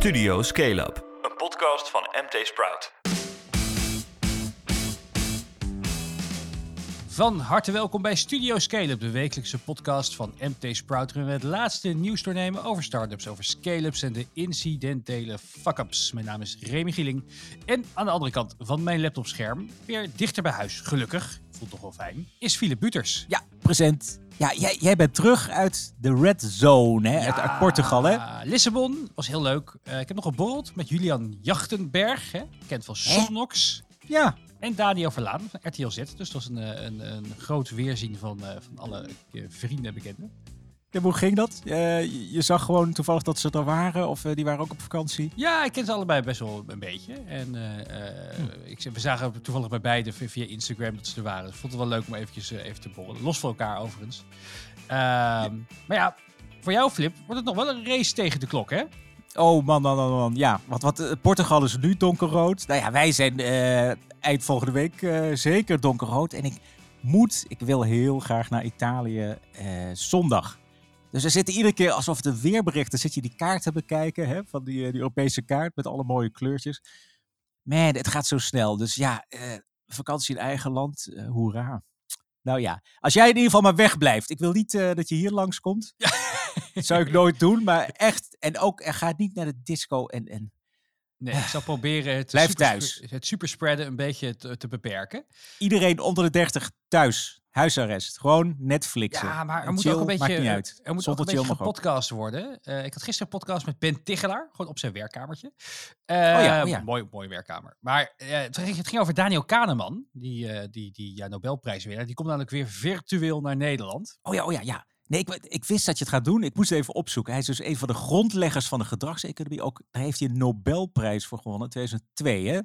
Studio Scale Up, een podcast van MT Sprout. Van harte welkom bij Studio Scale-up, de wekelijkse podcast van MT Sprout. Waarin we het laatste nieuws doornemen over startups, over scale-ups en de incidentele fuck-ups. Mijn naam is Remy Gieling. En aan de andere kant van mijn laptopscherm, weer dichter bij huis, gelukkig, voelt toch wel fijn, is Philip Buters. Ja, present. Ja, jij, jij bent terug uit de Red Zone, hè? uit, uit Portugal, hè? Lissabon was heel leuk. Eh, ik heb nog geborreld met Julian Jachtenberg, hè? bekend van Somnox. Ja. En Daniel Verlaan van RTL Z. Dus dat was een, eh, een, een groot weerzien van, eh, van alle eh, vrienden en bekenden. En hoe ging dat? Je, zag gewoon toevallig dat ze er waren, of die waren ook op vakantie? Ja, ik ken ze allebei best wel een beetje. En ik, we zagen toevallig bij beide via- Instagram dat ze er waren. Dus ik vond het wel leuk om eventjes even te borrelen. Los van elkaar overigens. Ehm, Maar ja, voor jou Flip wordt het nog wel een race tegen de klok, hè? Oh man, man, man, man. Ja, want wat, eh, Portugal is nu donkerrood. Nou ja, wij zijn eh, eind volgende week eh, zeker donkerrood. En ik moet, ik wil heel graag naar Italië zondag. Dus we zitten iedere keer alsof het een weerbericht. Dan zit je die kaart te bekijken, hè, van die, die Europese kaart met alle mooie kleurtjes. Man, het gaat zo snel. Dus ja, vakantie in eigen land, hoera. Nou ja, als jij in ieder geval maar wegblijft. Ik wil niet eh, dat je hier langskomt. Dat zou ik nooit doen, maar echt. En ook, er gaat niet naar de disco en... en Nee, ik zal proberen het, Blijf thuis. het superspreaden een beetje te, te beperken. iedereen onder de 30 thuis. Huisarrest. Gewoon Netflixen. Ja, maar er En moet chill, ook een beetje, Maakt niet uit. Er moet ook een beetje gepodcast worden. Eh, ik had gisteren een podcast met Ben Tigelaar, gewoon op zijn werkkamertje. ja, Eh, oh ja. Mooi, mooi werkkamer. Maar eh, het, ging, het ging over Daniel Kahneman, die, die, die ja, Nobelprijswinnaar. Die komt namelijk weer virtueel naar Nederland. Oh ja, oh ja, ja. Nee, ik, ik wist dat je het gaat doen. Ik moest het even opzoeken. Hij is dus een van de grondleggers van de gedragseconomie. Ook, daar heeft hij een Nobelprijs voor gewonnen, 2002. Hè?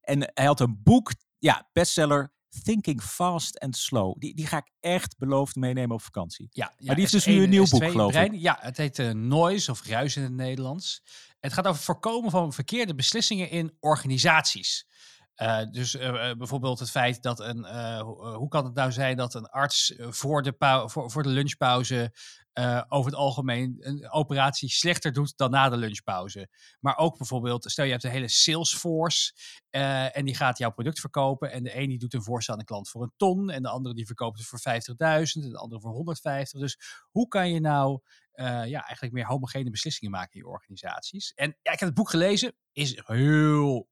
En hij had een boek, ja, bestseller, Thinking Fast and Slow. Die, die ga ik echt beloofd meenemen op vakantie. Ja, die heeft dus nu een nieuw boek, geloof ik. Ja, het heet eh, Noise of Ruis in het Nederlands. Het gaat over het voorkomen van verkeerde beslissingen in organisaties. Eh, dus eh, bijvoorbeeld het feit dat een. ho- hoe kan het nou zijn dat een arts voor de, pau- voor, voor de lunchpauze. Eh, over het algemeen een operatie slechter doet dan na de lunchpauze. Maar ook bijvoorbeeld, stel je hebt een hele Salesforce. eh, en die gaat jouw product verkopen. En de een die doet een voorstel aan de klant voor een ton. En de andere die verkoopt het voor 50.000. En de andere voor 150. Dus hoe kan je nou eh, ja, eigenlijk meer homogene beslissingen maken in je organisaties? En ja, ik heb het boek gelezen. Is heel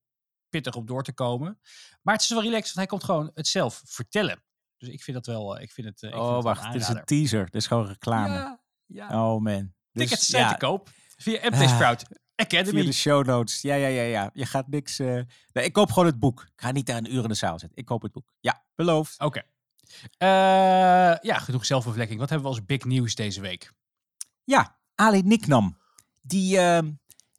pittig om door te komen. Maar het is wel relaxed, want hij komt gewoon het zelf vertellen. Dus ik vind dat wel. eh, Ik vind het. eh, vind oh, het wacht. Dit is een teaser. Dit is gewoon reclame. Ja, ja. Oh man. Tickets Dus, zijn ja, te koop via MT Ah, Sprout Via Academy. de show notes. Ja, ja, ja, ja. Je gaat niks... eh, Nee, ik koop gewoon het boek. Ik ga niet daar een uur in de zaal zitten. Ik koop het boek. Ja, beloofd. Oké. Ja, genoeg zelfbevlekking. Wat hebben we als big nieuws deze week? Ja, Ali Niknam. Die, ehm,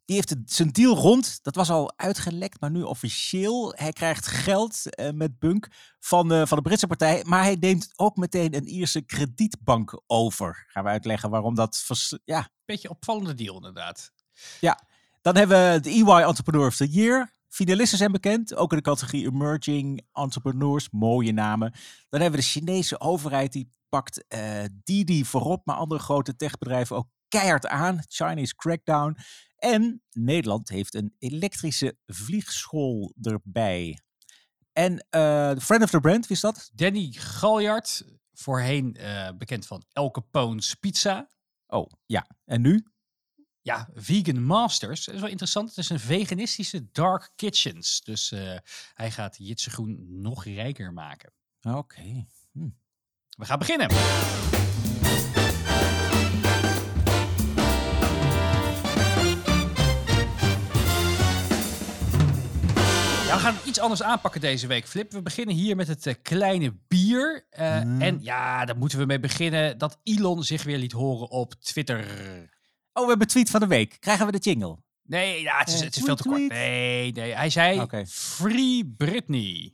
die heeft het- zijn deal rond. Dat was al uitgelekt, maar nu officieel. Hij krijgt geld eh, met Bunk van, eh, van de Britse partij. Maar hij neemt ook meteen een Ierse kredietbank over. Gaan we uitleggen waarom dat... Ja, Beetje opvallende deal inderdaad. Dan hebben we de EY Entrepreneur of the Year. Finalisten zijn bekend, ook in de categorie Emerging Entrepreneurs, mooie namen. Dan hebben we de Chinese overheid, die pakt eh Didi voorop, maar andere grote techbedrijven ook keihard aan. Chinese crackdown. En Nederland heeft een elektrische vliegschool erbij. En eh Friend of the Brand, wie is dat? Danny Galjaard, voorheen eh, bekend van El Capone's Pizza. Oh, ja. En nu? Ja, Vegan Masters. Dat is wel interessant. Het is een veganistische dark kitchens. Dus eh, hij gaat Jitse Groen nog rijker maken. Oké. We gaan beginnen. We gaan het iets anders aanpakken deze week, Flip. We beginnen hier met het eh, kleine bier. Eh, Mm. En ja, daar moeten we mee beginnen dat Elon zich weer liet horen op Twitter. Oh, we hebben tweet van de week. Krijgen we de jingle? Nee, ja, het is, Eh, het is veel te kort. Nee, nee. Hij zei. Free Britney.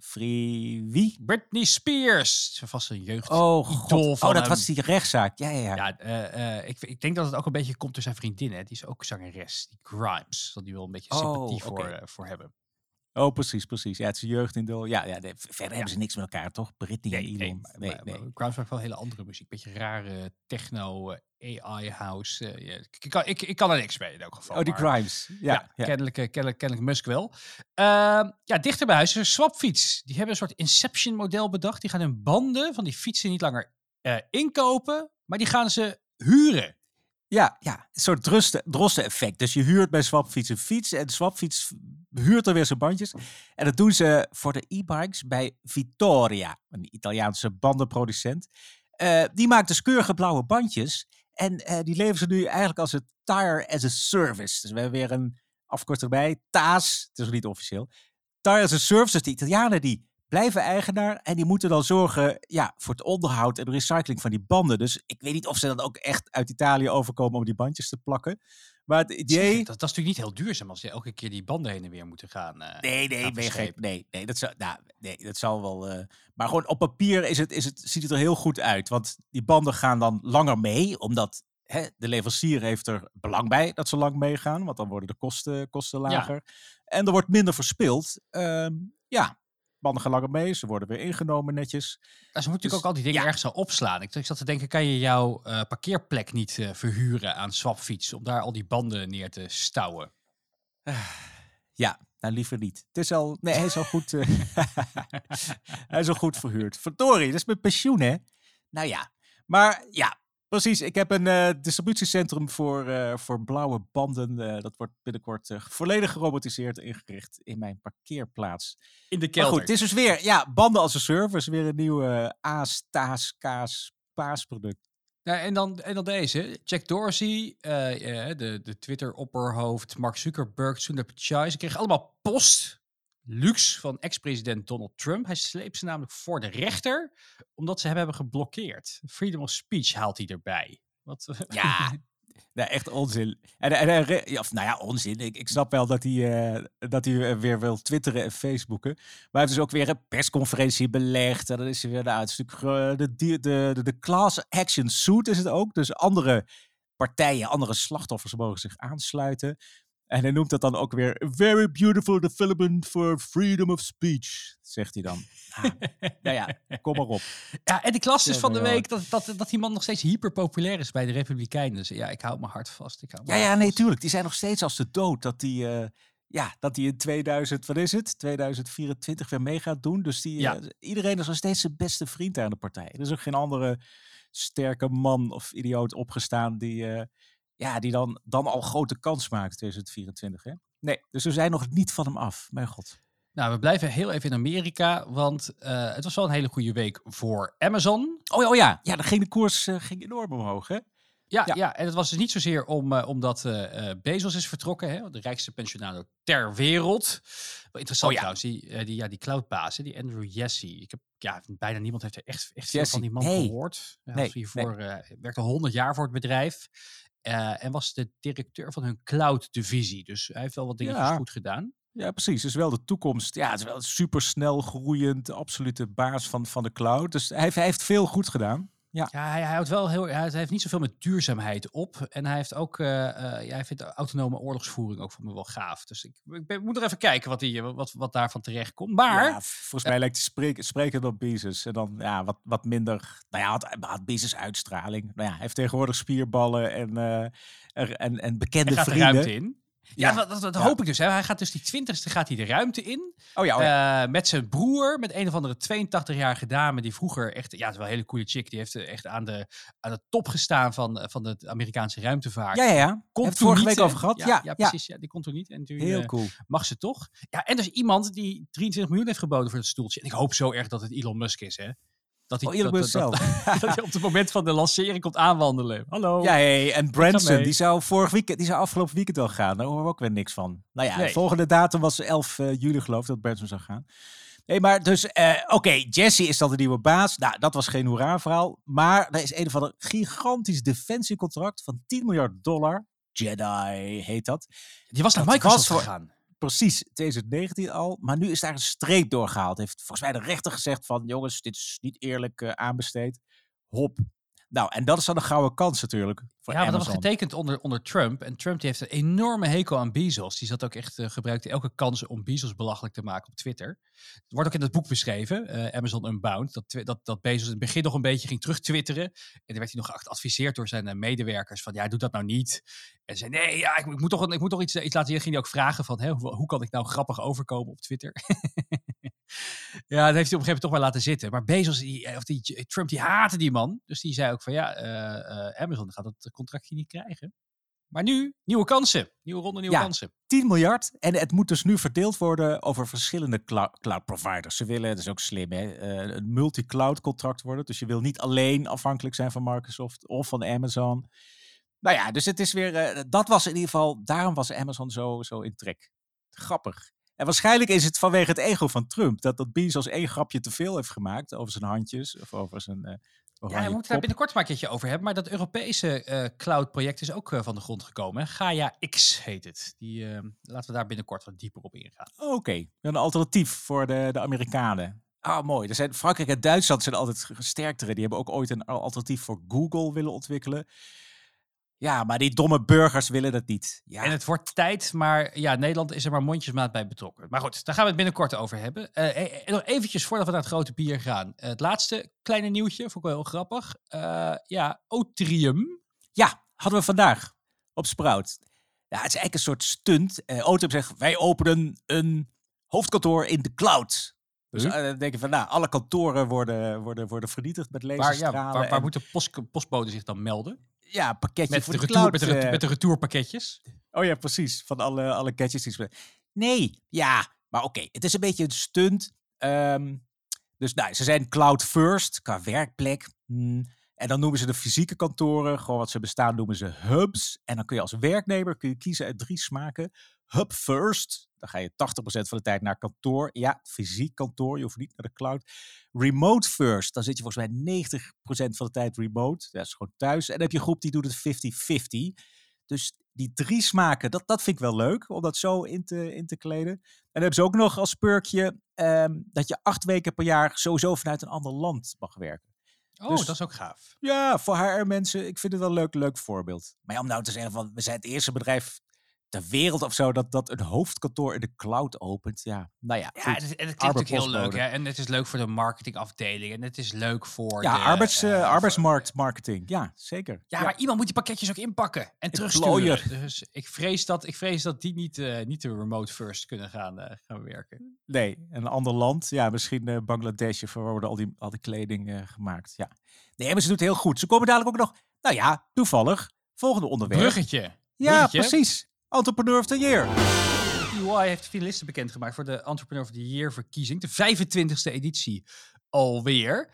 Free wie? Britney Spears. Ze was een jeugd. Oh, God. oh dat was die rechtszaak. Ja, ja, ja. Ja, ik, ik denk dat het ook een beetje komt door zijn vriendin. Hè. Die is ook zangeres, die Grimes. Zal die wel een beetje Oh, sympathie voor, voor hebben. Oh, precies, precies. Ja, het is een jeugdidool. Ja, ja nee, verder Ja. hebben ze niks met elkaar, toch? Britney en Nee, Elon. nee, maar, maar maakt wel hele andere muziek. Beetje rare techno, eh, AI house. eh, ik, ik kan, ik, ik kan er niks mee in elk geval. Oh, die Grimes. Ja, Ja, ja. Kennelijk, eh, kennelijk, kennelijk Musk wel. Ehm, ja, dichter bij huis is een swapfiets. Die hebben een soort Inception model bedacht. Die gaan hun banden van die fietsen niet langer eh, inkopen, maar die gaan ze huren. Ja, ja, een soort drosten-effect. Dus je huurt bij Swapfiets een fiets en Swapfiets huurt er weer zijn bandjes. En dat doen ze voor de e-bikes bij Vittoria, een Italiaanse bandenproducent. Eh, die maakt dus keurige blauwe bandjes en eh, die leveren ze nu eigenlijk als een tire as a service. Dus we hebben weer een afkorting erbij, TAS, het is nog niet officieel. Tire as a service, dus de Italianen die blijven eigenaar en die moeten dan zorgen ja, voor het onderhoud en de recycling van die banden. Dus ik weet niet of ze dan ook echt uit Italië overkomen om die bandjes te plakken. Maar het idee... Dat, dat is natuurlijk niet heel duurzaam als je elke keer die banden heen en weer moeten gaan. eh, Nee, nee, gaan ben je gek. verschepen. Nee, nee, dat zou, nou, nee, dat zal wel. eh, maar gewoon op papier is het, is het, ziet het er heel goed uit. Want die banden gaan dan langer mee, omdat hè, de leverancier heeft er belang bij dat ze lang meegaan. Want dan worden de kosten, kosten lager. En er wordt minder verspild. Ehm, ja, banden gaan langer mee. Ze worden weer ingenomen netjes. Ze moeten natuurlijk Dus, ook al die dingen ja. ergens opslaan. Ik, ik zat te denken, kan je jouw eh, parkeerplek niet eh, verhuren aan Swapfiets om daar al die banden neer te stouwen? Ja, nou liever niet. Het is al, nee, hij is al goed, eh, hij is al goed verhuurd. Verdorie, dat is mijn pensioen, hè? Nou ja, maar ja, precies. Ik heb een eh, distributiecentrum voor, eh, voor blauwe banden. eh, dat wordt binnenkort volledig gerobotiseerd ingericht in mijn parkeerplaats. In de Maar kelder. goed, het is dus weer, ja, banden als een service. Weer een nieuw aas, taas, kaas, paasproduct. Nou, en, dan, en dan deze. Jack Dorsey, de, de Twitter-opperhoofd, Mark Zuckerberg, Sundar Pichai. Ze kregen allemaal post, luxe, van ex-president Donald Trump. Hij sleept ze namelijk voor de rechter, omdat ze hem hebben geblokkeerd. Freedom of speech haalt hij erbij. Wat, Ja, nee, echt onzin. En, en, ja, of, nou ja, onzin. Ik, ik snap wel dat hij, eh, dat hij eh, weer wil twitteren en facebooken. Maar hij heeft dus ook weer een persconferentie belegd. En dan is hij weer, nou, het eh, de, de, de, de, de class action suit is het ook. Dus andere partijen, andere slachtoffers mogen zich aansluiten. En hij noemt dat dan ook weer very beautiful development for freedom of speech, zegt hij dan. Nou, ja, kom maar op. Ja, en ik las dus Ja, van de week dat, dat, dat die man nog steeds hyper populair is bij de Republikeinen. Dus ja, ik hou mijn hart vast. Ik hou Ja, mijn ja, nee, vast. tuurlijk. Die zijn nog steeds als de dood dat die, eh, ja, dat die in 2000, wat is het? 2024 weer mee gaat doen. Dus die, Ja. eh, iedereen is nog steeds zijn beste vriend aan de partij. Er is ook geen andere sterke man of idioot opgestaan die, eh, ja, die dan, dan al grote kans maakt 2024. Hè? Nee, dus we zijn nog niet van hem af. Mijn god. Nou, we blijven heel even in Amerika, want eh, het was wel een hele goede week voor Amazon. Oh, ja, oh ja, ja, dan ging de koers eh, ging enorm omhoog, hè? Ja, Ja. ja. en het was dus niet zozeer om, eh, omdat Bezos is vertrokken, hè, de rijkste pensionario ter wereld. Wel interessant Oh ja. trouwens, die, eh, die, ja, die cloudbaas, hè, die Andrew Jassy. Ik heb, ja, bijna niemand heeft er echt, echt veel van die man nee. gehoord. Hij Nee, hiervoor, werkte 100 jaar voor het bedrijf eh, en was de directeur van hun cloud-divisie. Dus hij heeft wel wat dingetjes Ja. goed gedaan. Ja, precies. Het is wel de toekomst. Ja, het is wel supersnel groeiend, absolute baas van, van de cloud. Dus hij, heeft- hij heeft veel goed gedaan. Ja, hij, hij houdt wel heel, hij heeft niet zoveel met duurzaamheid op. En hij heeft ook, ja, hij vindt autonome oorlogsvoering ook voor me wel gaaf. Dus ik, ik ben- moet er even kijken wat, die, wat, wat daarvan terecht komt. Maar Ja, volgens mij lijkt hij spreken, op Bezos. En dan ja, wat, wat minder. Nou ja, had, had Bezos uitstraling. Nou ja, hij heeft tegenwoordig spierballen en, eh, er- en, en bekende hij gaat de vrienden. ruimte in. Ja, dat, dat, hoop ik dus. Hè. Hij gaat dus die twintigste gaat hij de ruimte in. Oh ja, oh. Eh, met zijn broer, met een of andere 82-jarige dame die vroeger echt, ja, het is wel een hele coole chick. Die heeft echt aan de, aan de top gestaan van, van de Amerikaanse ruimtevaart. ja, ja, ja. Komt vorige niet, week over gehad. Ja, Ja, precies. Ja, die komt er niet. En toen Heel eh, cool. mag ze toch. Ja, en dus iemand die 23 miljoen heeft geboden voor het stoeltje. En ik hoop zo erg dat het Elon Musk is, hè? Dat hij, Oh, dat, Musk dat, zelf. dat, dat hij op het moment van de lancering komt aanwandelen. Hallo. Ja, hey, en Branson, die zou vorig weekend, die zou afgelopen weekend al gaan. Daar horen we ook weer niks van. Nou ja, Nee. de volgende datum was 11 eh, juli geloof ik dat Branson zou gaan. Nee, maar dus, eh, oké, Jesse is dan de nieuwe baas. Nou, dat was geen hoera-verhaal. Maar er is een van een gigantisch defensiecontract van 10 miljard dollar. Jedi heet dat. Die was naar Microsoft was voor- gegaan. Precies, 2019 al. Maar nu is daar een streep doorgehaald. Heeft volgens mij de rechter gezegd van... jongens, dit is niet eerlijk eh, aanbesteed. Hop. Nou, en dat is dan een gouden kans natuurlijk voor ja, want dat was getekend onder, onder Trump. En Trump die heeft een enorme hekel aan Bezos. Die zat ook echt, eh, gebruikte elke kans om Bezos belachelijk te maken op Twitter. Het wordt ook in het boek beschreven, eh, Amazon Unbound, dat, dat, dat Bezos in het begin nog een beetje ging terug twitteren. En dan werd hij nog geadviseerd door zijn medewerkers van, ja, doe dat nou niet. En ze zei, nee, ja, ik, moet- ik moet toch, ik moet toch iets, iets laten zien. Ging hij ook vragen van, hè, hoe, hoe kan ik nou grappig overkomen op Twitter? ja, dat heeft hij op een gegeven moment toch maar laten zitten. Maar Bezos, die, eh, of die, Trump, die haatte die man. Dus die zei ook van, ja, eh, eh, Amazon gaat dat contractje niet krijgen. Maar nu, nieuwe kansen. Nieuwe ronde, nieuwe Ja. kansen. 10 miljard. En het moet dus nu verdeeld worden over verschillende clou- cloud providers. Ze willen, dat is ook slim, hè, eh, een multi-cloud contract worden. Dus je wil niet alleen afhankelijk zijn van Microsoft of van Amazon. Nou ja, dus het is weer, eh, dat was in ieder geval, daarom was Amazon zo, zo in trek. Grappig. En waarschijnlijk is het vanwege het ego van Trump dat dat Bezos één grapje te veel heeft gemaakt over zijn handjes of over zijn. eh Ja, we moeten daar binnenkort maar een keertje over hebben. Maar dat Europese eh, cloud-project is ook van de grond gekomen. hè. Gaia X heet het. Die, eh, laten we daar binnenkort wat dieper op ingaan. Oké, een alternatief voor de, de Amerikanen. Ah, mooi. Er zijn, Frankrijk en Duitsland zijn altijd gesterktere. Die hebben ook ooit een al- alternatief voor Google willen ontwikkelen. Ja, maar die domme burgers willen dat niet. Ja, En het wordt tijd, maar ja, Nederland is er maar mondjesmaat bij betrokken. Maar goed, daar gaan we het binnenkort over hebben. En nog eventjes voordat we naar het grote bier gaan. Het laatste kleine nieuwtje, vond ik wel heel grappig. Ja, Otrium. ja, hadden we vandaag op Sprout. Ja, het is eigenlijk een soort stunt. Otem zegt, wij openen een hoofdkantoor in de cloud. Dus dan denk je van, nou, alle kantoren worden, worden, worden vernietigd met Waar, ja, laserstralen. waar, waar en- moet de post, postbode zich dan melden? Ja, pakketje Met voor de, de, retour, cloud. met, de, retour- eh, met de retourpakketjes. Oh ja, precies. Van alle, alle gadgets die ze... Nee, ja. Maar oké, het is een beetje een stunt. Ehm, dus nou, ze zijn cloud first, qua werkplek. Hmm. En dan noemen ze de fysieke kantoren, gewoon wat ze bestaan, noemen ze hubs. En dan kun je als werknemer kun je kiezen uit drie smaken. Hub first, dan ga je 80% van de tijd naar kantoor. Ja, fysiek kantoor, je hoeft niet naar de cloud. Remote first, dan zit je volgens mij 90% van de tijd remote. Dat is gewoon thuis. En dan heb je een groep die doet het 50-50. Dus die drie smaken, dat, dat vind ik wel leuk om dat zo in te, in te kleden. En dan hebben ze ook nog als perkje ehm, dat je acht weken per jaar sowieso vanuit een ander land mag werken. Oh, dus- dat is ook gaaf. Ja, voor HR-mensen, ik vind het wel een leuk, leuk voorbeeld. Maar ja, om nou te zeggen van, we zijn het eerste bedrijf ter wereld of zo dat, dat een hoofdkantoor in de cloud opent. Ja, nou ja, Ja, het, en het klinkt natuurlijk heel leuk. Hè? En het is leuk voor de marketingafdeling. En het is leuk voor ja de... arbeids, voor- arbeidsmarktmarketing. Ja, zeker. Ja, maar iemand moet die pakketjes ook inpakken en terugsturen. Dus ik vrees dat, ik vrees dat die niet, eh, niet de remote first kunnen gaan, gaan werken. Nee, een ander land. Ja, misschien Bangladesh, of waar worden al die, al die kleding gemaakt. Ja. Nee, maar ze doet het heel goed. Ze komen dadelijk ook nog, nou ja, toevallig, volgende onderwerp. Bruggetje. Ja, Bruggetje. precies. Entrepreneur of the Year. EY heeft finalisten bekendgemaakt voor de Entrepreneur of the Year verkiezing. De 25e editie alweer.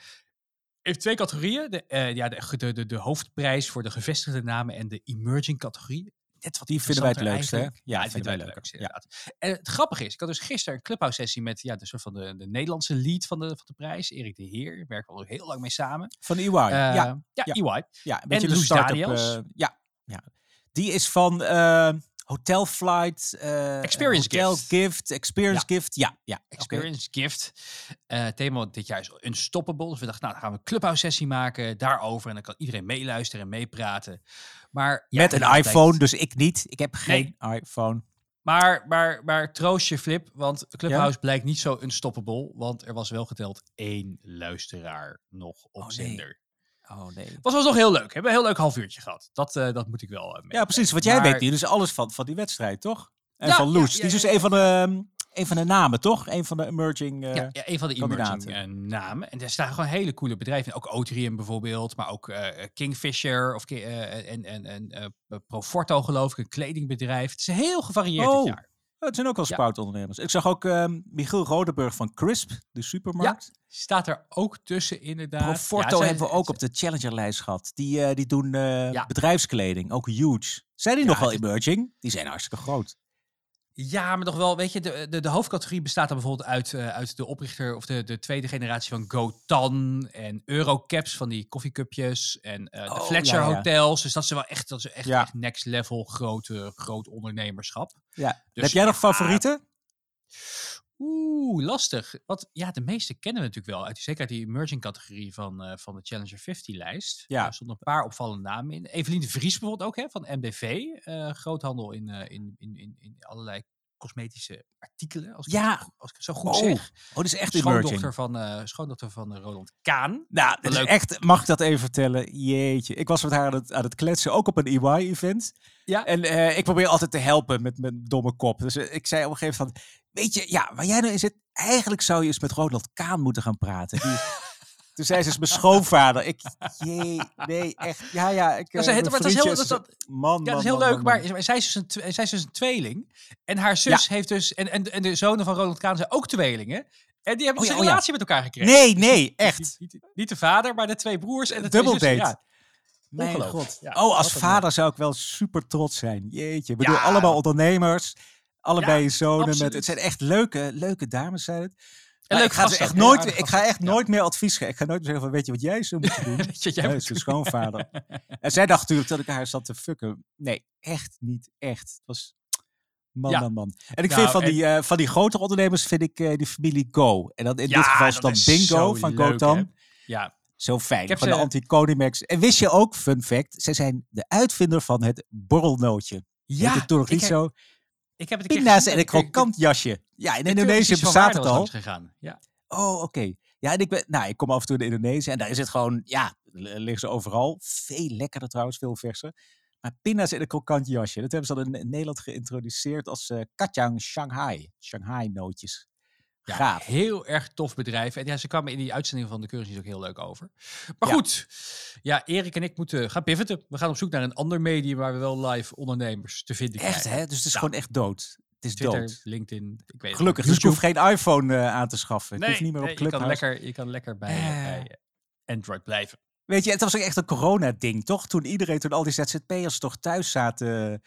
Heeft twee categorieën. De, eh, ja, de, de, de, de hoofdprijs voor de gevestigde namen en de emerging categorie. Net wat Die vinden wij het leukste. Ja, Ja, die vinden wij leuk. leukste, inderdaad. En het grappige is, ik had dus gisteren een clubhouse sessie met ja, de soort van de, de Nederlandse lead van de, van de prijs, Erik de Heer. Daar werken we al heel lang mee samen. Van EY. Eh, ja, ja, ja. EY. ja, een beetje de Loes start-up. Eh, ja, ja. Die is van eh, Hotel Flight. eh, Experience Hotel Gift. Gift. Experience Gift. Ja, ja. Experience Gift. Eh thema dit jaar is Unstoppable. Dus we dachten, nou, dan gaan we een clubhouse sessie maken daarover. En dan kan iedereen meeluisteren en meepraten. Maar, ja, Met een iPhone, dus ik niet. Ik heb geen iPhone. Maar, maar, maar troost je, Flip. Want Clubhouse blijkt niet zo unstoppable. Want er was wel geteld één luisteraar nog op Oh, nee. Oh nee. Was was nog heel leuk. Hebben we een heel leuk half uurtje gehad. Dat, eh, dat moet ik wel uh, Ja, precies. Want jij weet hier dus alles van, van die wedstrijd, toch? En Ja, van Loes. ja, die is dus een van de, ehm, een van de namen, toch? Een van de emerging... eh, Ja, ja, een van de emerging namen. En daar staan gewoon hele coole bedrijven. in. Ook Otrium bijvoorbeeld, maar ook Kingfisher of, en, en, en Proforto geloof ik, een kledingbedrijf. Het is heel gevarieerd Oh, dit jaar. Het zijn ook wel spoutondernemers. Ik zag ook ehm, Michiel Rodenburg van Crisp, de supermarkt. Staat er ook tussen inderdaad. Proforto Ja, hebben we ook op de Challenger-lijst gehad. Die, eh, die doen eh, bedrijfskleding, ook huge. Zijn die nog wel emerging? Die zijn hartstikke groot. Ja, maar nog wel, weet je, de, de, de hoofdcategorie bestaat dan bijvoorbeeld uit, eh, uit de oprichter of de, de tweede generatie van GoTan en Eurocaps van die koffiecupjes en eh, de Oh, Fletcher ja, ja. hotels. Dus dat is wel echt, dat is echt, Ja. echt next level grote, groot ondernemerschap. Ja. Dus Heb jij nog favorieten? Oeh, lastig. Want ja, de meeste kennen we natuurlijk wel. Uit, zeker uit die emerging categorie van, eh, van de Challenger 50-lijst. Ja. Er stonden een paar opvallende namen in. Evelien de Vries bijvoorbeeld ook, hè, van MBV. eh, groothandel in, eh, in, in, in, in allerlei cosmetische artikelen. Als ik, Ja. het, als ik het zo goed Oh, zeg. Oh, dat is echt emerging. Schoondochter van, eh schoondochter van Roland Kaan. Nou, dat is Leuk. echt, mag ik dat even vertellen? Jeetje, ik was met haar aan het, aan het kletsen, ook op een EY-event. Ja. En ik probeer altijd te helpen met mijn domme kop. Dus ik zei op een gegeven moment van, weet je, ja, waar jij nou in zit, eigenlijk zou je eens met Ronald Kaan moeten gaan praten. Die, toen zei ze, is mijn schoonvader. Ik, jee, nee, echt, ja, ja. Ik, Dat is, eh, maar dat is heel, dat, dat- man, ja, dat is heel man, leuk, man, man. maar zij is, dus een, zij is dus een tweeling. En haar zus heeft dus, en, en, en de zonen van Roland Kaan zijn ook tweelingen. En die hebben Oh dus ja, een oh relatie met elkaar gekregen. Nee, nee, Niet, echt. niet, niet de vader, maar de twee broers en de twee zussen. Ja, Mijn god. Oh, als vader zou ik wel super trots zijn. Jeetje. Bedoel, Ja. allemaal ondernemers. Allebei Ja, zonen. Met, het zijn echt leuke, leuke dames zijn het. En leuk ik ga, ze echt nooit, ik ga echt Ja. nooit meer advies geven. Ik ga nooit meer zeggen van, weet je wat jij zou moeten doen? Weet je, jij Nee, moet schoonvader. en zij dacht natuurlijk dat ik haar zat te fucken. Nee, echt niet. Echt. Het was... Man, Ja. man, man. En ik Nou, vind van, en- die, eh, van die grotere ondernemers vind ik eh, die familie Go. En dan in dit geval is dan is Bingo zo van leuk, Gotan. hè? Ja, Zo fijn. Van ze- de anti-Conimax. En wist je ook, fun fact, zij zijn de uitvinder van het borrelnootje. Ja, Heet het toen nog ik niet heb- zo? Ik heb het een Pinda's en een krokant jasje. Ja, in Indonesië bestaat het al. gegaan. Ja. Oh, oké. Ja, en ik, ben, nou, ik kom af en toe in Indonesië en daar is het gewoon, ja, liggen ze overal. Veel lekkerder trouwens, veel verser. Maar pinda's in een krokant jasje. Dat hebben ze dan in, Nederland geïntroduceerd als eh kacang Shanghai. Shanghai nootjes. Ja, Gaaf. heel erg tof bedrijf. En ja, ze kwamen in die uitzending van de cursus ook heel leuk over. Maar Ja. goed, ja, Erik en ik moeten gaan pivoten. We gaan op zoek naar een ander medium waar we wel live ondernemers te vinden Echt, krijgen. hè? Dus het is Ja. gewoon echt dood. Het is Twitter, dood. LinkedIn, ik weet Gelukkig, dus ik hoef geen iPhone eh, aan te schaffen. Ik Nee, hoef niet meer op nee, je, kan lekker, je kan lekker bij, Eh. bij Android blijven. Weet je, het was ook echt een corona-ding, toch? Toen iedereen, toen al die ZZP'ers toch thuis zaten,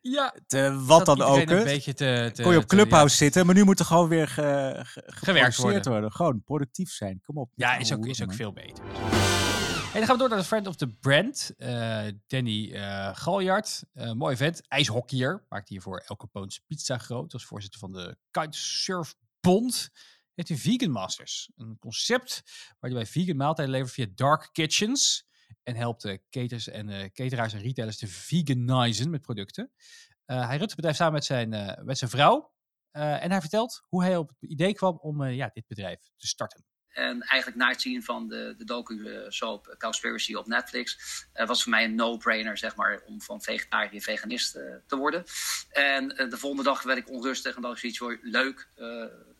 Ja, te, wat dan ook. Een beetje te, te, kon je op Clubhouse zitten, maar nu moet er gewoon weer ge, ge- geproduceerd worden. worden. Gewoon productief zijn. Kom op. Ja, is ook, is ook veel beter. En dan gaan we door naar de friend of the brand. eh, Danny eh Galjard. Eh, mooi vent. IJshockeyer. Maakt hiervoor El Capone's Pizza groot. Als voorzitter van de Kitesurf Bond. Heeft hij Vegan Masters. Een concept waar hij bij vegan maaltijden levert via dark kitchens. En helpt de caters en eh, cateraars en retailers te veganizen met producten. Eh, hij runt het bedrijf samen met zijn, eh, met zijn vrouw. Eh, en hij vertelt hoe hij op het idee kwam om eh, ja, dit bedrijf te starten. En eigenlijk na het zien van de, de docu-soap Cowspiracy op Netflix... eh, was voor mij een no-brainer, zeg maar, om van vegetariër veganist eh, te worden. En eh, de volgende dag werd ik onrustig en dacht ik zoiets van, leuk...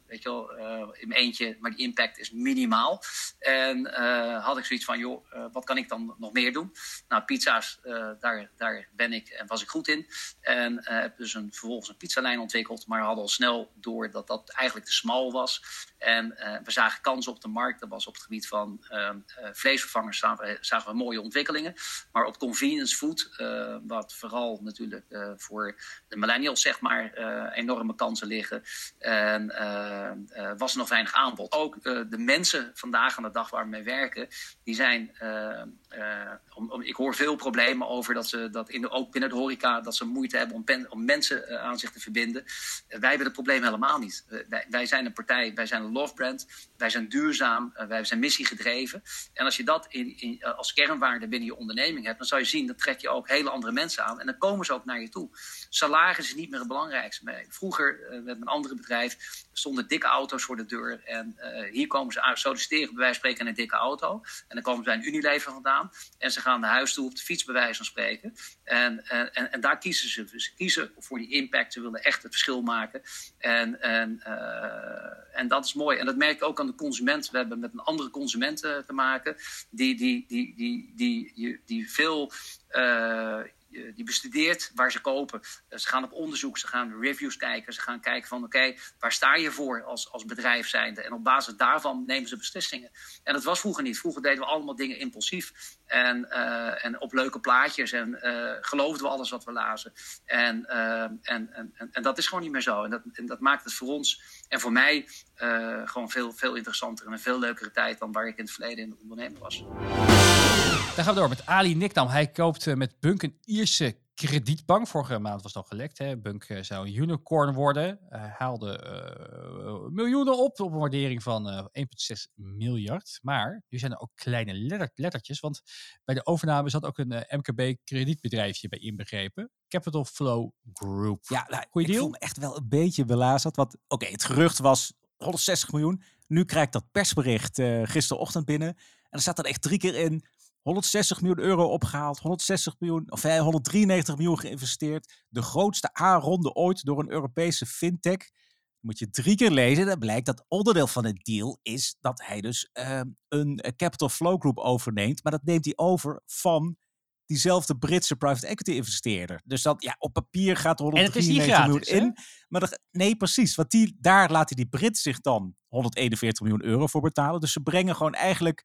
Weet je wel, eh, in mijn eentje, maar die impact is minimaal. En eh, had ik zoiets van, joh, eh, wat kan ik dan nog meer doen? Nou, pizza's, daar, daar ben ik en was ik goed in. En heb dus een, vervolgens een pizzalijn ontwikkeld. Maar hadden al snel door dat dat eigenlijk te smal was. En we zagen kansen op de markt. Dat was op het gebied van eh, eh, vleesvervangers zagen we, zagen we mooie ontwikkelingen. Maar op convenience food, wat vooral natuurlijk voor de millennials zeg maar enorme kansen liggen. En was er nog weinig aanbod. Ook eh, de mensen vandaag aan de dag waar we mee werken, die zijn. eh, eh, om, om- ik hoor veel problemen over dat ze dat in de, ook binnen de horeca dat ze moeite hebben om, om mensen eh, aan zich te verbinden. Eh, wij hebben het probleem helemaal niet. Eh, wij, wij zijn een partij, wij zijn een love brand, wij zijn duurzaam, eh, wij zijn missiegedreven. En als je dat in, in, eh, als kernwaarde binnen je onderneming hebt, dan zou je zien, dan trek je ook hele andere mensen aan. En dan komen ze ook naar je toe. Salaris is niet meer het belangrijkste. Vroeger, eh, met mijn andere bedrijf, stonden dikke auto's voor de deur. En eh, hier komen ze uit solliciteren, bij wijze spreken, in een dikke auto. En dan komen ze bij een Unilever vandaan. En ze gaan naar huis toe op de fiets, bij spreken. En, en, en, en daar kiezen ze. Dus ze kiezen voor die impact. Ze willen echt het verschil maken. En, en, eh, en dat is mooi. En dat merk ik ook aan de consument. We hebben met een andere consument eh, te maken. Die, die, die, die, die, die, die veel. eh, die bestudeert waar ze kopen. Eh, Ze gaan op onderzoek, ze gaan reviews kijken. Ze gaan kijken van oké, waar sta je voor als, als bedrijf zijnde? En op basis daarvan nemen ze beslissingen. En dat was vroeger niet. Vroeger deden we allemaal dingen impulsief. En, eh, en op leuke plaatjes. En eh, geloofden we alles wat we lazen. En, eh, en, en, en, dat is gewoon niet meer zo. En dat, en dat maakt het voor ons en voor mij eh, gewoon veel, veel interessanter. En een veel leukere tijd dan waar ik in het verleden in het ondernemen was. Dan gaan we door met Ali Nikdam. Hij koopt eh, met Bunk een Ierse kredietbank. Vorige maand was het al gelekt. Hè. Bunk eh, zou een unicorn worden. Hij haalde eh, miljoenen op op een waardering van eh, 1,6 miljard. Maar nu zijn er ook kleine letter- lettertjes. Want bij de overname zat ook een MKB-kredietbedrijfje bij inbegrepen. Capital Flow Group. Ja, nou, Goeie ik deal? voel me echt wel een beetje belazerd. Want oké, het gerucht was 160 miljoen. Nu krijg ik dat persbericht gisterochtend binnen. En er staat dan echt drie keer in. 160 miljoen euro opgehaald, 160 miljoen, of eh, 193 miljoen geïnvesteerd. De grootste A-ronde ooit door een Europese fintech. Moet je drie keer lezen. Dan blijkt dat onderdeel van het deal is dat hij dus eh, een eh, Capital Flow Group overneemt. Maar dat neemt hij over van diezelfde Britse private equity investeerder. Dus dat, ja, op papier gaat er En het is niet 193 miljoen hè? in. Maar dat- nee, precies. Want die, daar laten die Brit zich dan 141 miljoen euro voor betalen. Dus ze brengen gewoon eigenlijk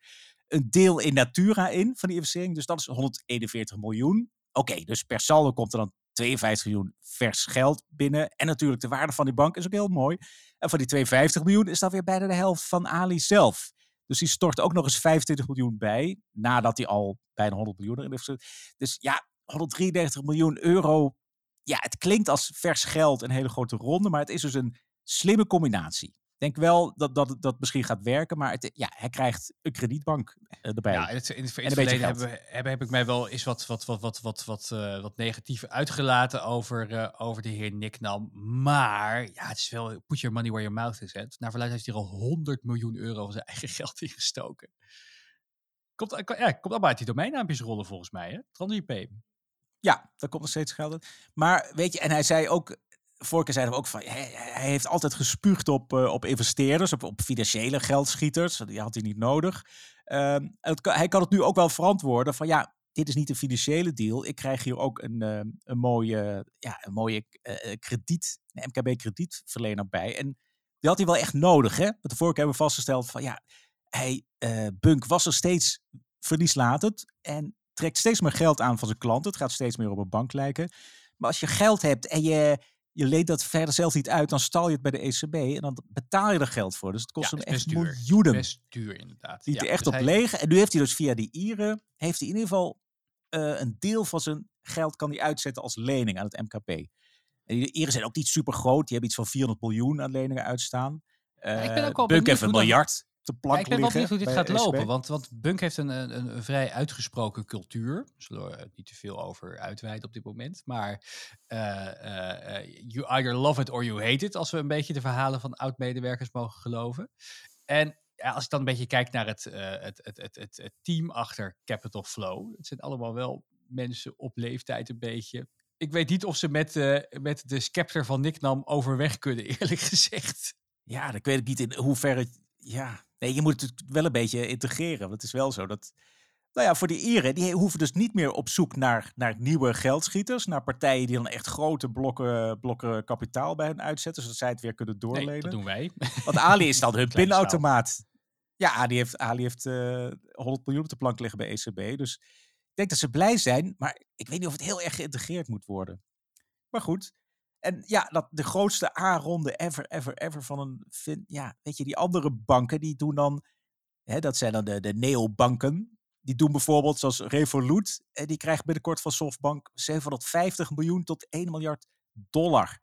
een deel in Natura in van die investering. Dus dat is 141 miljoen. Oké, dus per saldo komt er dan 52 miljoen vers geld binnen. En natuurlijk de waarde van die bank is ook heel mooi. En van die 52 miljoen is dat weer bijna de helft van Ali zelf. Dus die stort ook nog eens 25 miljoen bij. Nadat hij al bijna 100 miljoen erin heeft gezet. Dus ja, 133 miljoen euro. Ja, het klinkt als vers geld, een hele grote ronde. Maar het is dus een slimme combinatie. Ik denk wel dat dat, dat misschien gaat werken. Maar het, ja, hij krijgt een kredietbank eh, erbij. Ja, in het, in het, in het verleden hebben, heb, heb ik mij wel eens wat, wat, wat, wat, wat, wat, eh, wat negatief uitgelaten over, eh, over de heer Nick Nam. Maar ja, het is wel put your money where your mouth is. Hè. Naar verluidt heeft hij er al 100 miljoen euro van zijn eigen geld in gestoken. Komt, ja, komt allemaal uit die domeinnaampjes rollen volgens mij. Hè? TransIP. Ja, daar komt nog steeds geld uit. Maar weet je, en hij zei ook, vorige keer zeiden we ook van, hij, hij heeft altijd gespuugd op, eh, op investeerders, op, op financiële geldschieters. Die had hij niet nodig. Ehm, het hij kan het nu ook wel verantwoorden van, ja, dit is niet een financiële deal. Ik krijg hier ook een, ehm, een mooie, ja, een mooie eh, eh, krediet, een MKB-kredietverlener bij. En die had hij wel echt nodig, hè? Want de vorige keer hebben we vastgesteld van, ja, hij, Bunk was er steeds verlieslatend en trekt steeds meer geld aan van zijn klanten. Het gaat steeds meer op een bank lijken. Maar als je geld hebt en je, je leent dat verder zelf niet uit, dan stal je het bij de ECB en dan betaal je er geld voor. Dus het kost Ja, hem echt miljoenen. Best duur inderdaad. Die Ja, er echt dus op hij- leeg. En nu heeft hij dus via die Ieren, heeft hij in ieder geval eh, een deel van zijn geld kan hij uitzetten als lening aan het MKP. En die Ieren zijn ook niet super groot. Die hebben iets van 400 miljoen aan leningen uitstaan. ik ben Eh, ook Bunk heeft een hoe Ja, ik ben wel benieuwd hoe dit gaat lopen. Want, want Bunk heeft een, een, een vrij uitgesproken cultuur. Zullen we niet te veel over uitweiden op dit moment. Maar eh, eh, eh, you either love it or you hate it. Als we een beetje de verhalen van oud-medewerkers mogen geloven. En ja, als ik dan een beetje kijk naar het, eh, het, het, het, het, het team achter Capital Flow. Het zijn allemaal wel mensen op leeftijd een beetje. Ik weet niet of ze met, eh, met de scepter van Nick Nam overweg kunnen, eerlijk gezegd. Ja, dan weet ik niet in hoeverre. Ja, nee, je moet het wel een beetje integreren. Want het is wel zo dat. Nou ja, voor die Ieren, die hoeven dus niet meer op zoek naar, naar nieuwe geldschieters. Naar partijen die dan echt grote blokken, blokken kapitaal bij hen uitzetten. Zodat zij het weer kunnen Nee, doorlenen. dat doen wij. Want Ali is dan hun pinautomaat. Ja, Ali heeft, Ali heeft eh 100 miljoen op de plank liggen bij ECB. Dus ik denk dat ze blij zijn. Maar ik weet niet of het heel erg geïntegreerd moet worden. Maar goed. En ja, dat de grootste A-ronde ever, ever, ever van een... Ja, weet je, die andere banken, die doen dan... Hè, dat zijn dan de, de neobanken. Die doen bijvoorbeeld zoals Revolut. En die krijgt binnenkort van Softbank 750 miljoen tot 1 miljard dollar.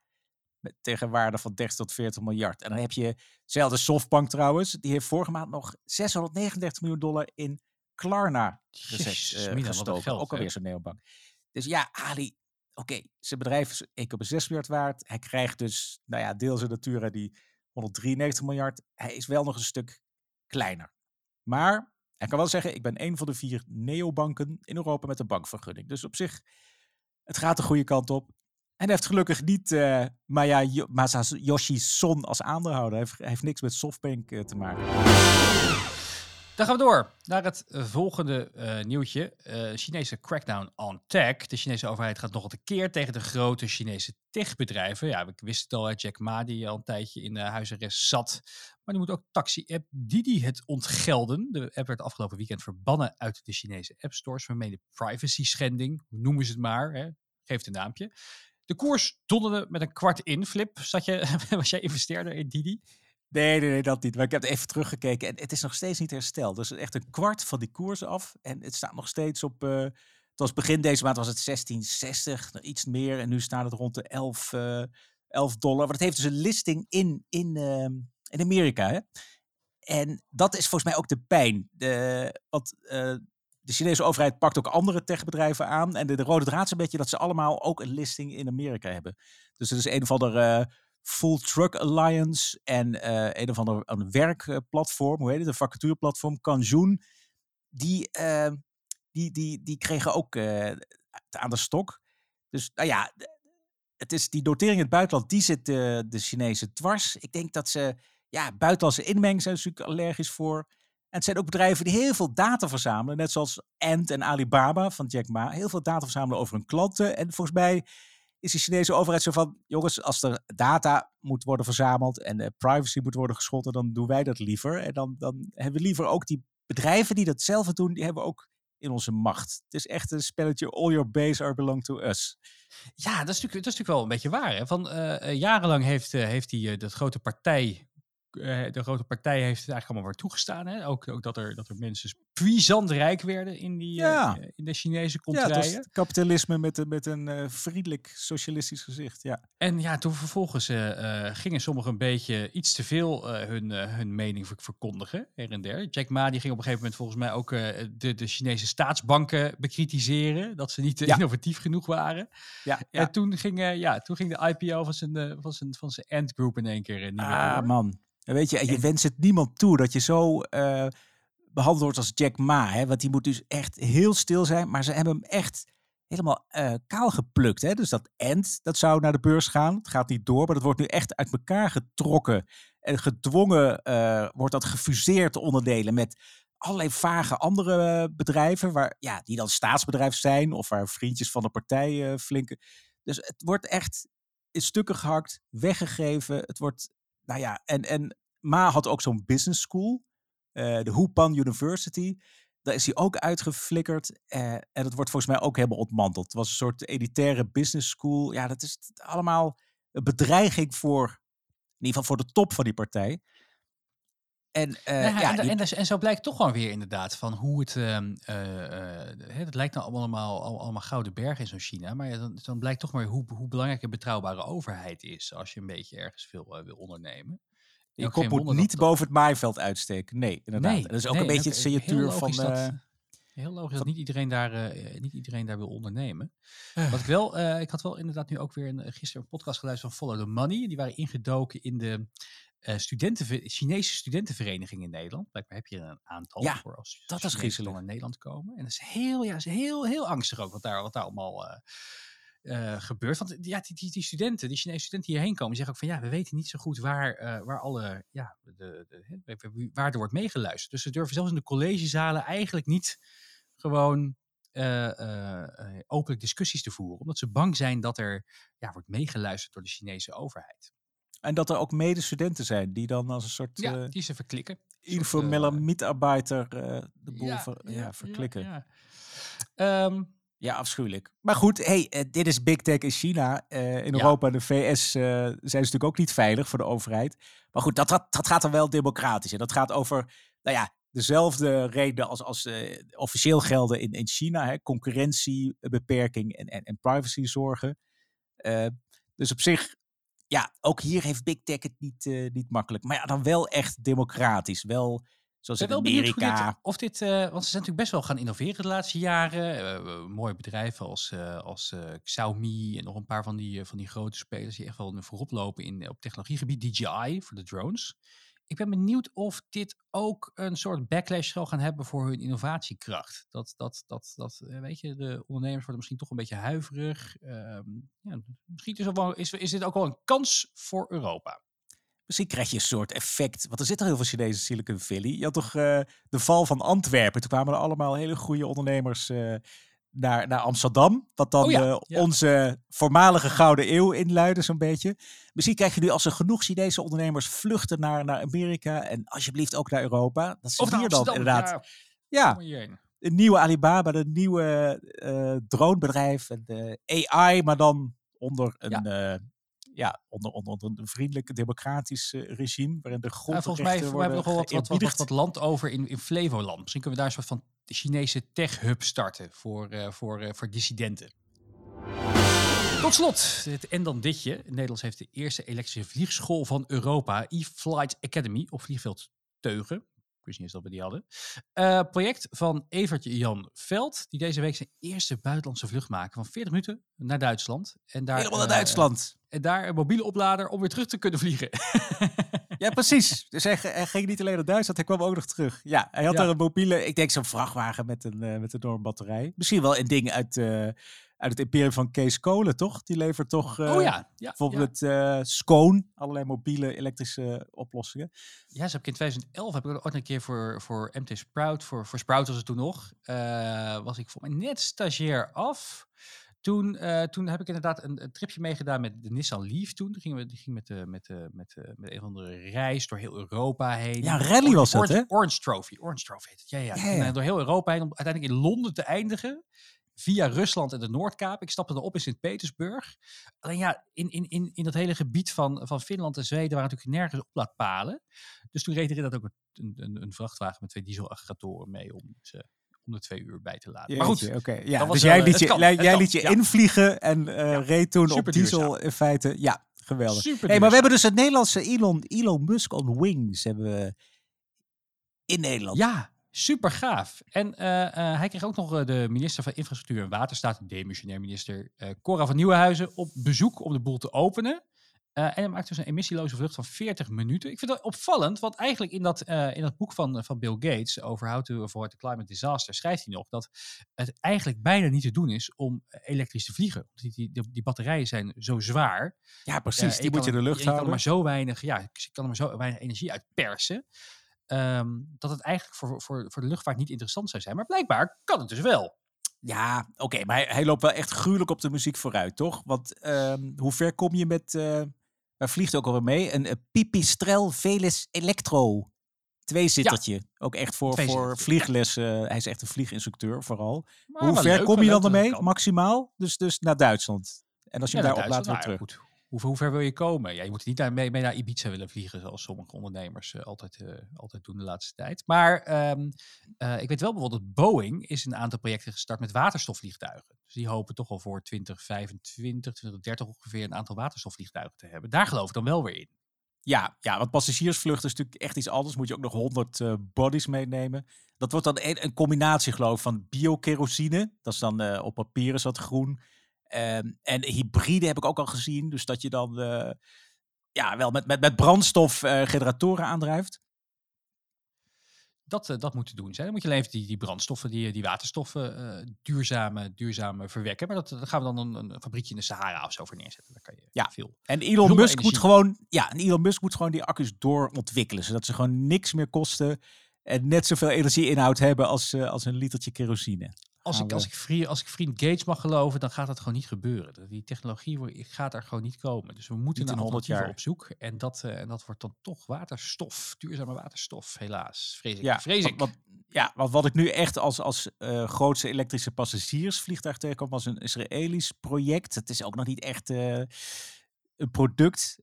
Met tegen waarde van 30 tot 40 miljard. En dan heb je, zelfde Softbank trouwens, die heeft vorige maand nog 639 miljoen dollar in Klarna gezet, eh, gestoken. geld, ook alweer zo'n neobank. Dus ja, Ali, oké, zijn bedrijf is 1,6 miljard waard. Hij krijgt dus, nou ja, deels in Natura die 193 miljard. Hij is wel nog een stuk kleiner. Maar hij kan wel zeggen, ik ben een van de vier neobanken in Europa met een bankvergunning. Dus op zich, het gaat de goede kant op. En hij heeft gelukkig niet eh Maya Yo- Masayoshi Son als aandeelhouder. Hij heeft, hij heeft niks met Softbank eh, te maken. Dan gaan we door naar het volgende eh, nieuwtje. Eh, Chinese crackdown on tech. De Chinese overheid gaat nog een keer tegen de grote Chinese techbedrijven. Ja, we wisten het al, Jack Ma die al een tijdje in de huisarrest zat. Maar die moet ook taxi-app Didi het ontgelden. De app werd afgelopen weekend verbannen uit de Chinese app stores. Vermeende privacy schending, noemen ze het maar. Hè? Geef een naampje. De koers donderde met een kwart in. Flip, zat je, was jij investeerder in Didi? Nee, nee, nee, dat niet. Maar ik heb even teruggekeken en het is nog steeds niet hersteld. Dus echt een kwart van die koers af. En het staat nog steeds op eh was begin deze maand was het 1660, iets meer. En nu staat het rond de 11, uh, 11 dollar. Maar het heeft dus een listing in, in, uh, in Amerika. Hè? En dat is volgens mij ook de pijn. De, want uh, de Chinese overheid pakt ook andere techbedrijven aan. En de, de, rode draad is een beetje dat ze allemaal ook een listing in Amerika hebben. Dus er is een of andere uh, Full Truck Alliance en uh, een of ander een werkplatform, hoe heet het, een vacatureplatform, Kanjoon. Die, uh, die, die, die kregen ook aan de stok. Dus nou ja, het is die notering in het buitenland, die zit de, de Chinezen dwars. Ik denk dat ze, ja, buitenlandse inmenging zijn natuurlijk allergisch voor. En het zijn ook bedrijven die heel veel data verzamelen, net zoals Ant en Alibaba van Jack Ma. Heel veel data verzamelen over hun klanten. En volgens mij is de Chinese overheid zo van, jongens, als er data moet worden verzameld en de privacy moet worden geschonden, dan doen wij dat liever. En dan, dan hebben we liever ook die bedrijven die dat zelf doen, die hebben ook in onze macht. Het is echt een spelletje all your base are belong to us. Ja, dat is natuurlijk, dat is natuurlijk wel een beetje waar. Hè? Van, uh, jarenlang heeft, uh, heeft die, dat grote partij de grote partij heeft het eigenlijk allemaal weer toegestaan. Hè? Ook, ook dat, er, dat er mensen puissant rijk werden in, die, ja. uh, in de Chinese contraien. Ja, kapitalisme met, een, met een uh, vriendelijk socialistisch gezicht. Ja. En ja, toen vervolgens gingen sommigen een beetje iets te veel hun, hun mening verkondigen, her en der. Jack Ma die ging op een gegeven moment volgens mij ook de, de Chinese staatsbanken bekritiseren. Dat ze niet ja. innovatief genoeg waren. Ja. En toen ging, ja, toen ging de IPO van zijn, van zijn, van zijn Ant Group in één keer ah, man. En weet je, en je en... wenst het niemand toe dat je zo uh, behandeld wordt als Jack Ma. Hè? Want die moet dus echt heel stil zijn. Maar ze hebben hem echt helemaal uh, kaal geplukt. Hè? Dus dat end, dat zou naar de beurs gaan. Het gaat niet door, maar dat wordt nu echt uit elkaar getrokken. En gedwongen uh, wordt dat gefuseerd onderdelen met allerlei vage andere bedrijven. Waar, ja, die dan staatsbedrijf zijn of waar vriendjes van de partij flinke. Dus het wordt echt in stukken gehakt, weggegeven. Het wordt nou ja, en, en Ma had ook zo'n business school, uh, de Hupan University. Daar is hij ook uitgeflikkerd. Uh, en dat wordt volgens mij ook helemaal ontmanteld. Het was een soort elitaire business school. Ja, dat is allemaal een bedreiging voor, in ieder geval voor de top van die partij. En, uh, ja, ja, en, die... en, en, zo blijkt toch gewoon weer inderdaad van hoe het. Uh, uh, het lijkt nou allemaal, allemaal gouden bergen in zo'n China. Maar dan, dan, blijkt toch maar hoe, hoe belangrijk een betrouwbare overheid is. Als je een beetje ergens veel wil ondernemen. Je kop moet niet dat... boven het maaiveld uitsteken. Nee, inderdaad. Nee, dat is ook nee, een beetje het signatuur van. Dat, heel logisch dat niet iedereen daar, niet iedereen daar wil ondernemen. Wat ik wel, ik had wel inderdaad nu ook weer een, gisteren een podcast geluisterd van Follow the Money. Die waren ingedoken in de studenten, Chinese studentenvereniging in Nederland. Blijkbaar heb je er een aantal ja, voor als dat is griezelig naar Nederland komen. En dat is heel, ja, is heel, heel angstig ook wat daar, wat daar allemaal uh, uh, gebeurt. Want ja, die, die, die, studenten, die Chinese studenten hierheen komen, zeggen ook van ja, we weten niet zo goed waar, waar alle, ja, de, de, waar er wordt meegeluisterd. Dus ze durven zelfs in de collegezalen eigenlijk niet gewoon openlijk discussies te voeren. Omdat ze bang zijn dat er ja, wordt meegeluisterd door de Chinese overheid. En dat er ook medestudenten zijn die dan als een soort... Ja, uh, die ze verklikken. Informele mietarbeider uh, de boel ja, ver, ja, ja, verklikken. Ja. Um, ja, afschuwelijk. Maar goed, hey, dit is Big Tech in China. in Europa en de VS zijn ze natuurlijk ook niet veilig voor de overheid. Maar goed, dat, dat, dat gaat dan wel democratisch. En dat gaat over, nou ja, dezelfde reden als, als officieel gelden in, in China. Hè, concurrentiebeperking en, en, en privacyzorgen. dus op zich ja, ook hier heeft Big Tech het niet, uh, niet makkelijk. Maar ja, dan wel echt democratisch. Wel zoals in Amerika. Dit, of dit, uh, want ze zijn natuurlijk best wel gaan innoveren de laatste jaren. Uh, mooie bedrijven als, als Xiaomi en nog een paar van die, van die grote spelers die echt wel voorop lopen in, op technologiegebied. DJI voor de drones ik ben benieuwd of dit ook een soort backlash zal gaan hebben voor hun innovatiekracht. Dat, dat, dat, dat eh, weet je, de ondernemers worden misschien toch een beetje huiverig. Um, ja, misschien is, is, dit ook wel een kans voor Europa. Misschien krijg je een soort effect. Want er zitten heel veel Chinese Silicon Valley. Je had toch uh, de val van Antwerpen. Toen kwamen er allemaal hele goede ondernemers uh, naar, naar Amsterdam. Wat dan oh ja, uh, ja. onze voormalige Gouden Eeuw inluidde, zo'n beetje. Misschien krijg je nu als er genoeg Chinese ondernemers vluchten naar, naar Amerika. En alsjeblieft ook naar Europa. Dat ze hier dan inderdaad. Ja, ja een nieuwe Alibaba, een nieuwe uh, dronebedrijf. En de AI, maar dan onder een. Ja. Uh, ja, onder, onder, onder een vriendelijk democratisch regime, waarin de grondrechten ja, volgens mij, worden we hebben nog wel wat, wat, wat, wat, land over in, in Flevoland. Misschien kunnen we daar een soort van Chinese tech-hub starten voor, eh, voor, eh, voor dissidenten. Tot slot, het, en dan ditje. Nederlands heeft de eerste elektrische vliegschool van Europa, E-Flight Academy, op vliegveld Teugen. Ik wist niet eens dat we die hadden. Eh, project van Evert Jan Veld, die deze week zijn eerste buitenlandse vlucht maakt van 40 minuten naar Duitsland. En daar, Helemaal naar eh, Duitsland. en daar een mobiele oplader om weer terug te kunnen vliegen. Ja, precies. Dus hij, hij ging niet alleen naar Duitsland, hij kwam ook nog terug. Ja, hij had Ja. daar een mobiele, ik denk zo'n vrachtwagen met een, eh, met een enorme batterij. Misschien wel een ding uit, uit het imperium van Kees Kolen, toch? Die levert toch eh, oh ja, ja, ja. bijvoorbeeld eh Scone, allerlei mobiele elektrische oplossingen. Ja, ze heb ik in 2011 heb ik ook een keer voor, voor MT Sprout, voor, voor Sprout was het toen nog, eh, was ik voor mij net stagiair af. Toen, eh, toen heb ik inderdaad een, een tripje meegedaan met de Nissan Leaf toen. Gingen we die ging met, de met, de met, de met een of andere reis door heel Europa heen. Ja, rally was dat, hè? Orange Trophy. Orange Trophy heet het. Ja, ja. Ja, Toen, ja. eh, door heel Europa heen om uiteindelijk in Londen te eindigen. Via Rusland en de Noordkaap. Ik stapte erop in Sint-Petersburg. Alleen ja, in, in, in, in dat hele gebied van, van Finland en Zweden waren natuurlijk nergens oplaadpalen. Dus toen reed er inderdaad ook een, een, een vrachtwagen met twee dieselaggregatoren mee om ze om de twee uur bij te laden. Maar goed, Jeetje. Ja, dat dus jij eh, liet je, kan, jij kan, liet je ja. invliegen en eh, reed toen op diesel duurzaam. in feite. Ja, geweldig. super Hey, maar we hebben dus het Nederlandse Elon, Elon Musk on Wings hebben we in Nederland. Ja, super gaaf. En eh, eh, hij kreeg ook nog eh, de minister van Infrastructuur en Waterstaat, de demissionair minister eh, Cora van Nieuwenhuizen, op bezoek om de boel te openen. En hij maakt dus een emissieloze vlucht van 40 minuten. Ik vind dat opvallend, want eigenlijk in dat, in dat boek van, van Bill Gates over How to Avoid the Climate Disaster schrijft hij nog dat het eigenlijk bijna niet te doen is om elektrisch te vliegen. Die, die, die, batterijen zijn zo zwaar. Ja, precies. Die moet je in de lucht je kan er houden. maar zo weinig, ja, je kan er maar zo weinig energie uit persen. Ehm, dat het eigenlijk voor, voor, voor de luchtvaart niet interessant zou zijn. Maar blijkbaar kan het dus wel. Ja, oké, maar hij, hij loopt wel echt gruwelijk op de muziek vooruit, toch? Want ehm, hoe ver kom je met... eh waar vliegt ook alweer mee? Een, een Pipistrel Velis Electro. Tweezittertje. Ook echt voor, voor vlieglessen. Hij is echt een vlieginstructeur vooral. Maar hoe ver leuk, kom je dan ermee? Maximaal? Dus, dus naar Duitsland. En als je Ja, hem daar oplaadt, weer terug. nou ja, goed. Hoe, hoe ver wil je komen? Ja, je moet niet naar, mee, mee naar Ibiza willen vliegen, zoals sommige ondernemers eh, altijd, eh, altijd doen de laatste tijd. Maar ehm, eh, ik weet wel bijvoorbeeld dat Boeing is een aantal projecten gestart met waterstofvliegtuigen. Dus die hopen toch al voor 2025, 2030 ongeveer een aantal waterstofvliegtuigen te hebben. Daar geloof ik dan wel weer in. Ja, ja, want passagiersvluchten is natuurlijk echt iets anders. Moet je ook nog 100 eh, bodies meenemen. Dat wordt dan een, een combinatie, geloof ik, van biokerosine. Dat is dan op papier is dat groen. Ehm, en hybride heb ik ook al gezien. Dus dat je dan eh, ja, wel met, met, met brandstof eh, generatoren aandrijft. Dat, eh, dat moet te doen zijn. Dan moet je alleen even die, die brandstoffen, die, die waterstoffen duurzame, duurzame verwekken. Maar dat, daar gaan we dan een, een fabriekje in de Sahara of zo voor neerzetten. Daar kan je Ja. veel. En Elon Musk moet gewoon, ja, en Elon Musk moet gewoon die accu's doorontwikkelen. Zodat ze gewoon niks meer kosten. En net zoveel energieinhoud hebben als, als een litertje kerosine. Als ik, als, ik vriend, als ik vriend Gates mag geloven, dan gaat dat gewoon niet gebeuren. Die technologie gaat er gewoon niet komen. Dus we moeten naar in 100 alternatieven jaar. op zoek. En dat, eh, en dat wordt dan toch waterstof, duurzame waterstof, helaas. Vrees ik. Ja, Vrees wat, ik. wat- ja, wat, wat ik nu echt als, als eh, grootste elektrische passagiersvliegtuig tegenkom, was een Israëlisch project. Het is ook nog niet echt eh, een product.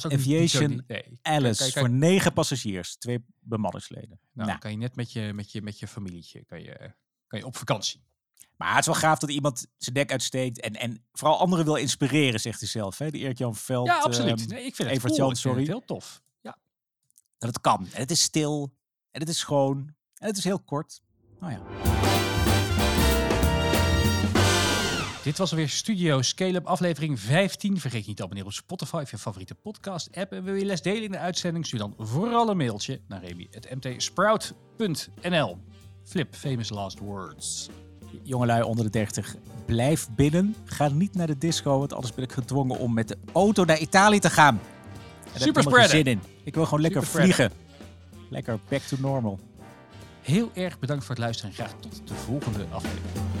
zo- Aviation niet- nee. Kan- Alice voor negen passagiers, twee bemanningsleden. nou, Nou, kan je net met je, met je, met je familietje kan je, kan je op vakantie. maar het is wel gaaf dat iemand zijn nek uitsteekt en, en vooral anderen wil inspireren, zegt hij zelf. Hè? Die Erik-Jan Veld. Ja, absoluut. ehm, Nee, ik vind het Evert cool. Jan, sorry. heel tof. Ja. dat het kan. En het is stil. En het is schoon. En het is heel kort. Nou ja. Dit was alweer Studio Scale-up aflevering 15. Vergeet je niet te abonneren op Spotify of je favoriete podcast app. En wil je les delen in de uitzending? Stuur dan vooral een mailtje naar remy.mtsprout.nl. Flip, famous last words. jongelui onder de 30, blijf binnen. Ga niet naar de disco, want anders ben ik gedwongen om met de auto naar Italië te gaan. En daar heb ik zin in. Ik wil gewoon lekker vliegen. Lekker back to normal. Heel erg bedankt voor het luisteren en graag tot de volgende aflevering.